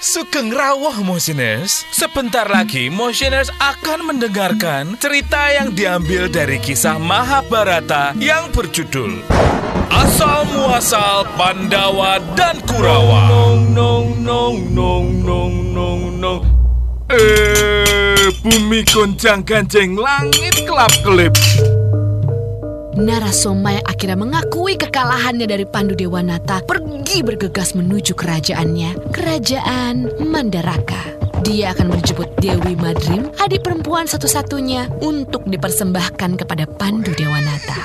Sugeng rawuh Motioners. Sebentar lagi Motioners akan mendengarkan cerita yang diambil dari kisah Mahabharata yang berjudul Asal Muasal Pandawa dan Kurawa. Nong nong nong nong nong nong nong. Eh, bumi goncang ganjeng langit kelap kelip. Narasoma yang akhirnya mengakui kekalahannya dari Pandu Dewanata pergi bergegas menuju kerajaannya, kerajaan Mandaraka. Dia akan menjemput Dewi Madrim, adik perempuan satu-satunya, untuk dipersembahkan kepada Pandu Dewanata.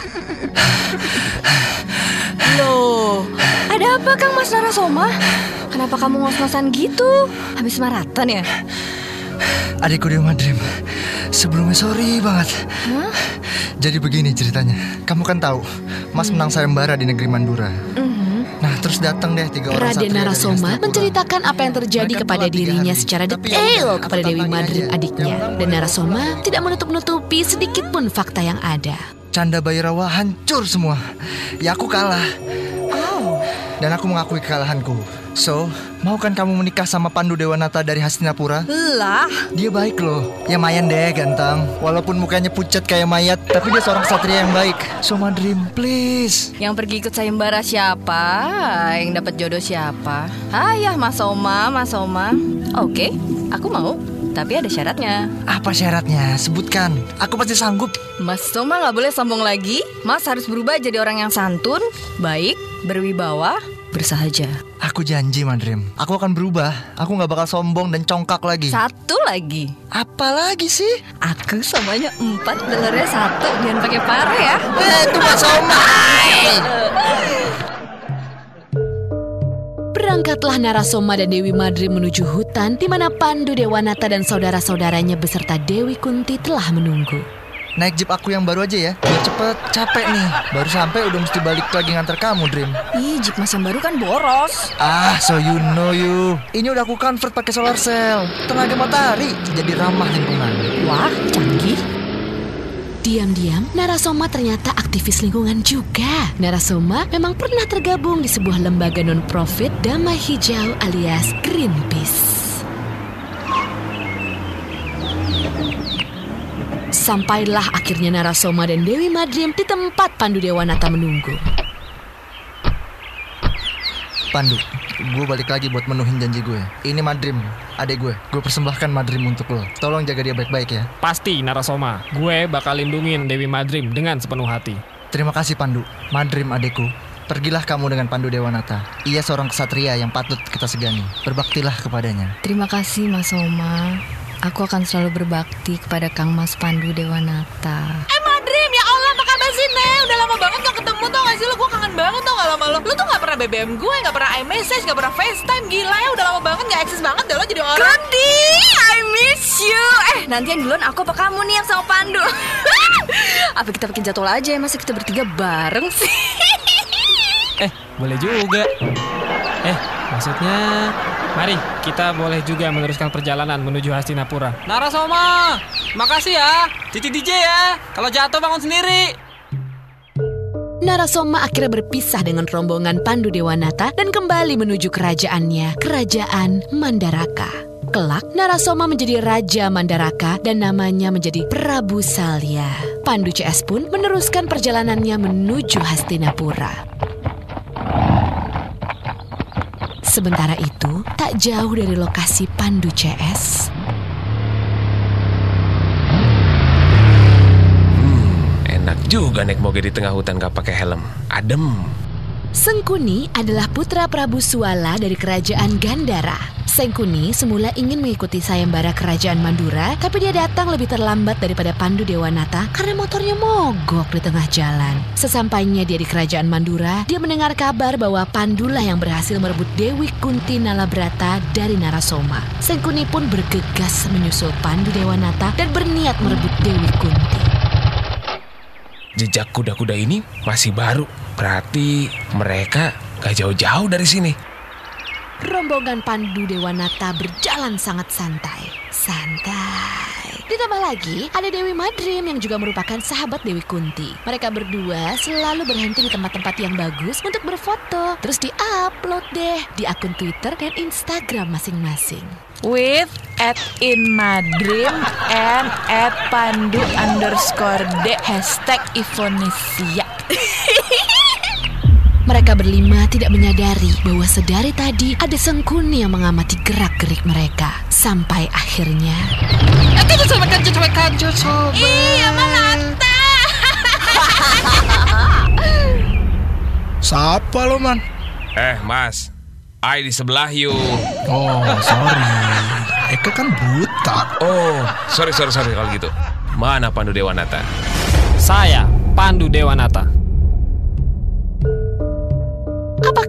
Loh, ada apa Kang Mas Narasoma? Kenapa kamu ngos-ngosan gitu? Habis maraton ya? Adikku Dewa Madrim, sebelumnya sorry banget. Hah? Jadi begini ceritanya. Kamu kan tahu, Mas menang sayembara di negeri Mandura. Mhm. Nah, terus datang deh tiga orang Raden Narasoma menceritakan apa yang terjadi Mereka kepada dirinya hari. secara detail kepada Dewi aja. adiknya. Dan Narasoma tidak menutup-nutupi sedikit pun fakta yang ada. Canda Bayrawa hancur semua. Ya aku kalah. Dan aku mengakui kekalahanku. So, mau kan kamu menikah sama Pandu Dewanata dari Hastinapura? lah. Dia baik loh. Ya Mayan deh ganteng. Walaupun mukanya pucat kayak mayat, tapi dia seorang satria yang baik. So Madrim, please. Yang pergi ikut sayembara siapa? Yang dapat jodoh siapa? Ayah Mas Oma, Mas Oma. Oke, aku mau. Tapi ada syaratnya. Apa syaratnya? Sebutkan. Aku pasti sanggup. Mas Oma nggak boleh sombong lagi. Mas harus berubah jadi orang yang santun, baik, berwibawa, bersahaja. Aku janji Madrim. Aku akan berubah. Aku nggak bakal sombong dan congkak lagi. Satu lagi. Apa lagi sih? Aku samanya empat, dolarnya satu. Jangan pakai pare ya. Eh, itu Mas Omai. Berangkatlah Narasoma dan Dewi Madrim menuju hutan di mana Pandu Dewanata dan saudara-saudaranya beserta Dewi Kunti telah menunggu. Naik jeep aku yang baru aja ya. Biar cepet. Capek nih. Baru sampai udah mesti balik lagi nganter kamu, Dream. Ih, Jeep Mas yang baru kan boros. Ah, so you know you. Ini udah aku convert pakai solar cell. Tenaga matahari. Jadi ramah lingkungan. Wah, canggih. Diam-diam, Narasoma ternyata aktivis lingkungan juga. Narasoma memang pernah tergabung di sebuah lembaga non-profit Damai Hijau alias Greenpeace. Sampailah akhirnya Narasoma dan Dewi Madrim di tempat Pandu Dewanata menunggu. Pandu, gue balik lagi buat menuhin janji gue. Ini Madrim, adek gue. Gue persembahkan Madrim untuk lo. Tolong jaga dia baik-baik ya. Pasti Narasoma, gue bakal lindungin Dewi Madrim dengan sepenuh hati. Terima kasih Pandu. Madrim adekku. Pergilah kamu dengan Pandu Dewanata. Ia seorang kesatria yang patut kita segani. Berbaktilah kepadanya. Terima kasih Mas Oma. Aku akan selalu berbakti kepada Kang Mas Pandu Dewanata. Eh Madrim, ya Allah apa kabar sih? Udah lama banget gak ketemu tau gak sih lo? Gue kangen banget tau gak lama lo Lo tuh gak pernah BBM gue, gak pernah iMessage, gak pernah FaceTime Gila ya udah lama banget gak eksis banget deh lo jadi orang Rudy, I miss you. Eh, nanti yang duluan aku apa kamu nih yang sama Pandu? apa kita bikin jadwal aja ya? Masa kita bertiga bareng sih? Eh, boleh juga. Eh, maksudnya, mari kita boleh juga meneruskan perjalanan menuju Hastinapura. Narasoma, makasih ya. Cici DJ ya. Kalau jatuh bangun sendiri. Narasoma akhirnya berpisah dengan rombongan Pandu Dewanata dan kembali menuju kerajaannya, Kerajaan Mandaraka. Kelak, Narasoma menjadi Raja Mandaraka dan namanya menjadi Prabu Salya. Pandu CS pun meneruskan perjalanannya menuju Hastinapura. Sementara itu, tak jauh dari lokasi Pandu CS, Enak juga naik moge di tengah hutan gak pakai helm. Adem. Sengkuni adalah putra Prabu Suala dari kerajaan Gandara. Sengkuni semula ingin mengikuti sayembara kerajaan Mandura, tapi dia datang lebih terlambat daripada Pandu Dewanata karena motornya mogok di tengah jalan. Sesampainya dia di kerajaan Mandura, dia mendengar kabar bahwa Pandulah yang berhasil merebut Dewi Kunti Nalabrata dari Narasoma. Sengkuni pun bergegas menyusul Pandu Dewanata dan berniat merebut Dewi Kunti. Jejak kuda-kuda ini masih baru. Berarti mereka gak jauh-jauh dari sini. Rombongan Pandu Dewanata berjalan sangat santai. Santai. Ditambah lagi, ada Dewi Madrim yang juga merupakan sahabat Dewi Kunti. Mereka berdua selalu berhenti di tempat-tempat yang bagus untuk berfoto. Terus di-upload deh di akun Twitter dan Instagram masing-masing. With at in Madrim and at Pandu underscore D hashtag Ivonesia. Mereka berlima tidak menyadari bahwa sedari tadi ada Sengkuni yang mengamati gerak-gerik mereka. Sampai akhirnya... Iya, Malata. Siapa lo man? Eh, Mas. Ai di sebelah yuk. Oh sorry Eka kan buta Oh, sorry, sorry, sorry kalau gitu. Mana Pandu Dewanata? Saya, Pandu Dewanata.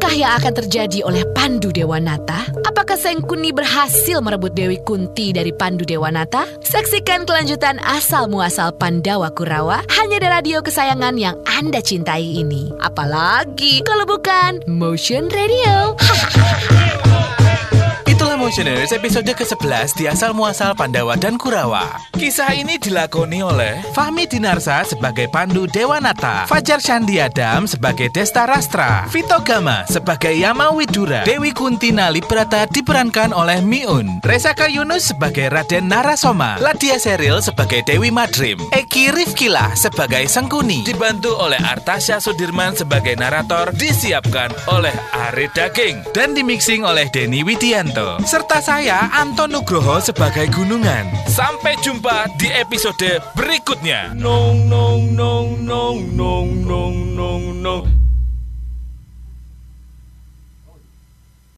Apakah yang akan terjadi oleh Pandu Dewanata? Apakah Sengkuni berhasil merebut Dewi Kunti dari Pandu Dewanata? Saksikan kelanjutan asal muasal Pandawa Kurawa hanya di radio kesayangan yang Anda cintai ini. Apalagi kalau bukan Motion Radio. Motioners episode ke-11 di asal muasal Pandawa dan Kurawa. Kisah ini dilakoni oleh Fahmi Dinarsa sebagai Pandu Dewanata, Fajar Shandi Adam sebagai Desta Rastra, Vito Gama sebagai Yama Widura, Dewi Kunti Nali Prata diperankan oleh Miun, Resaka Yunus sebagai Raden Narasoma, Ladia Seril sebagai Dewi Madrim, Eki Rifkilah sebagai Sengkuni, dibantu oleh Artasya Sudirman sebagai narator, disiapkan oleh Ari Daging, dan dimixing oleh Denny Widianto, serta saya Anton Nugroho sebagai Gunungan. Sampai jumpa di episode berikutnya. Nong nong nong nong nong nong nong nong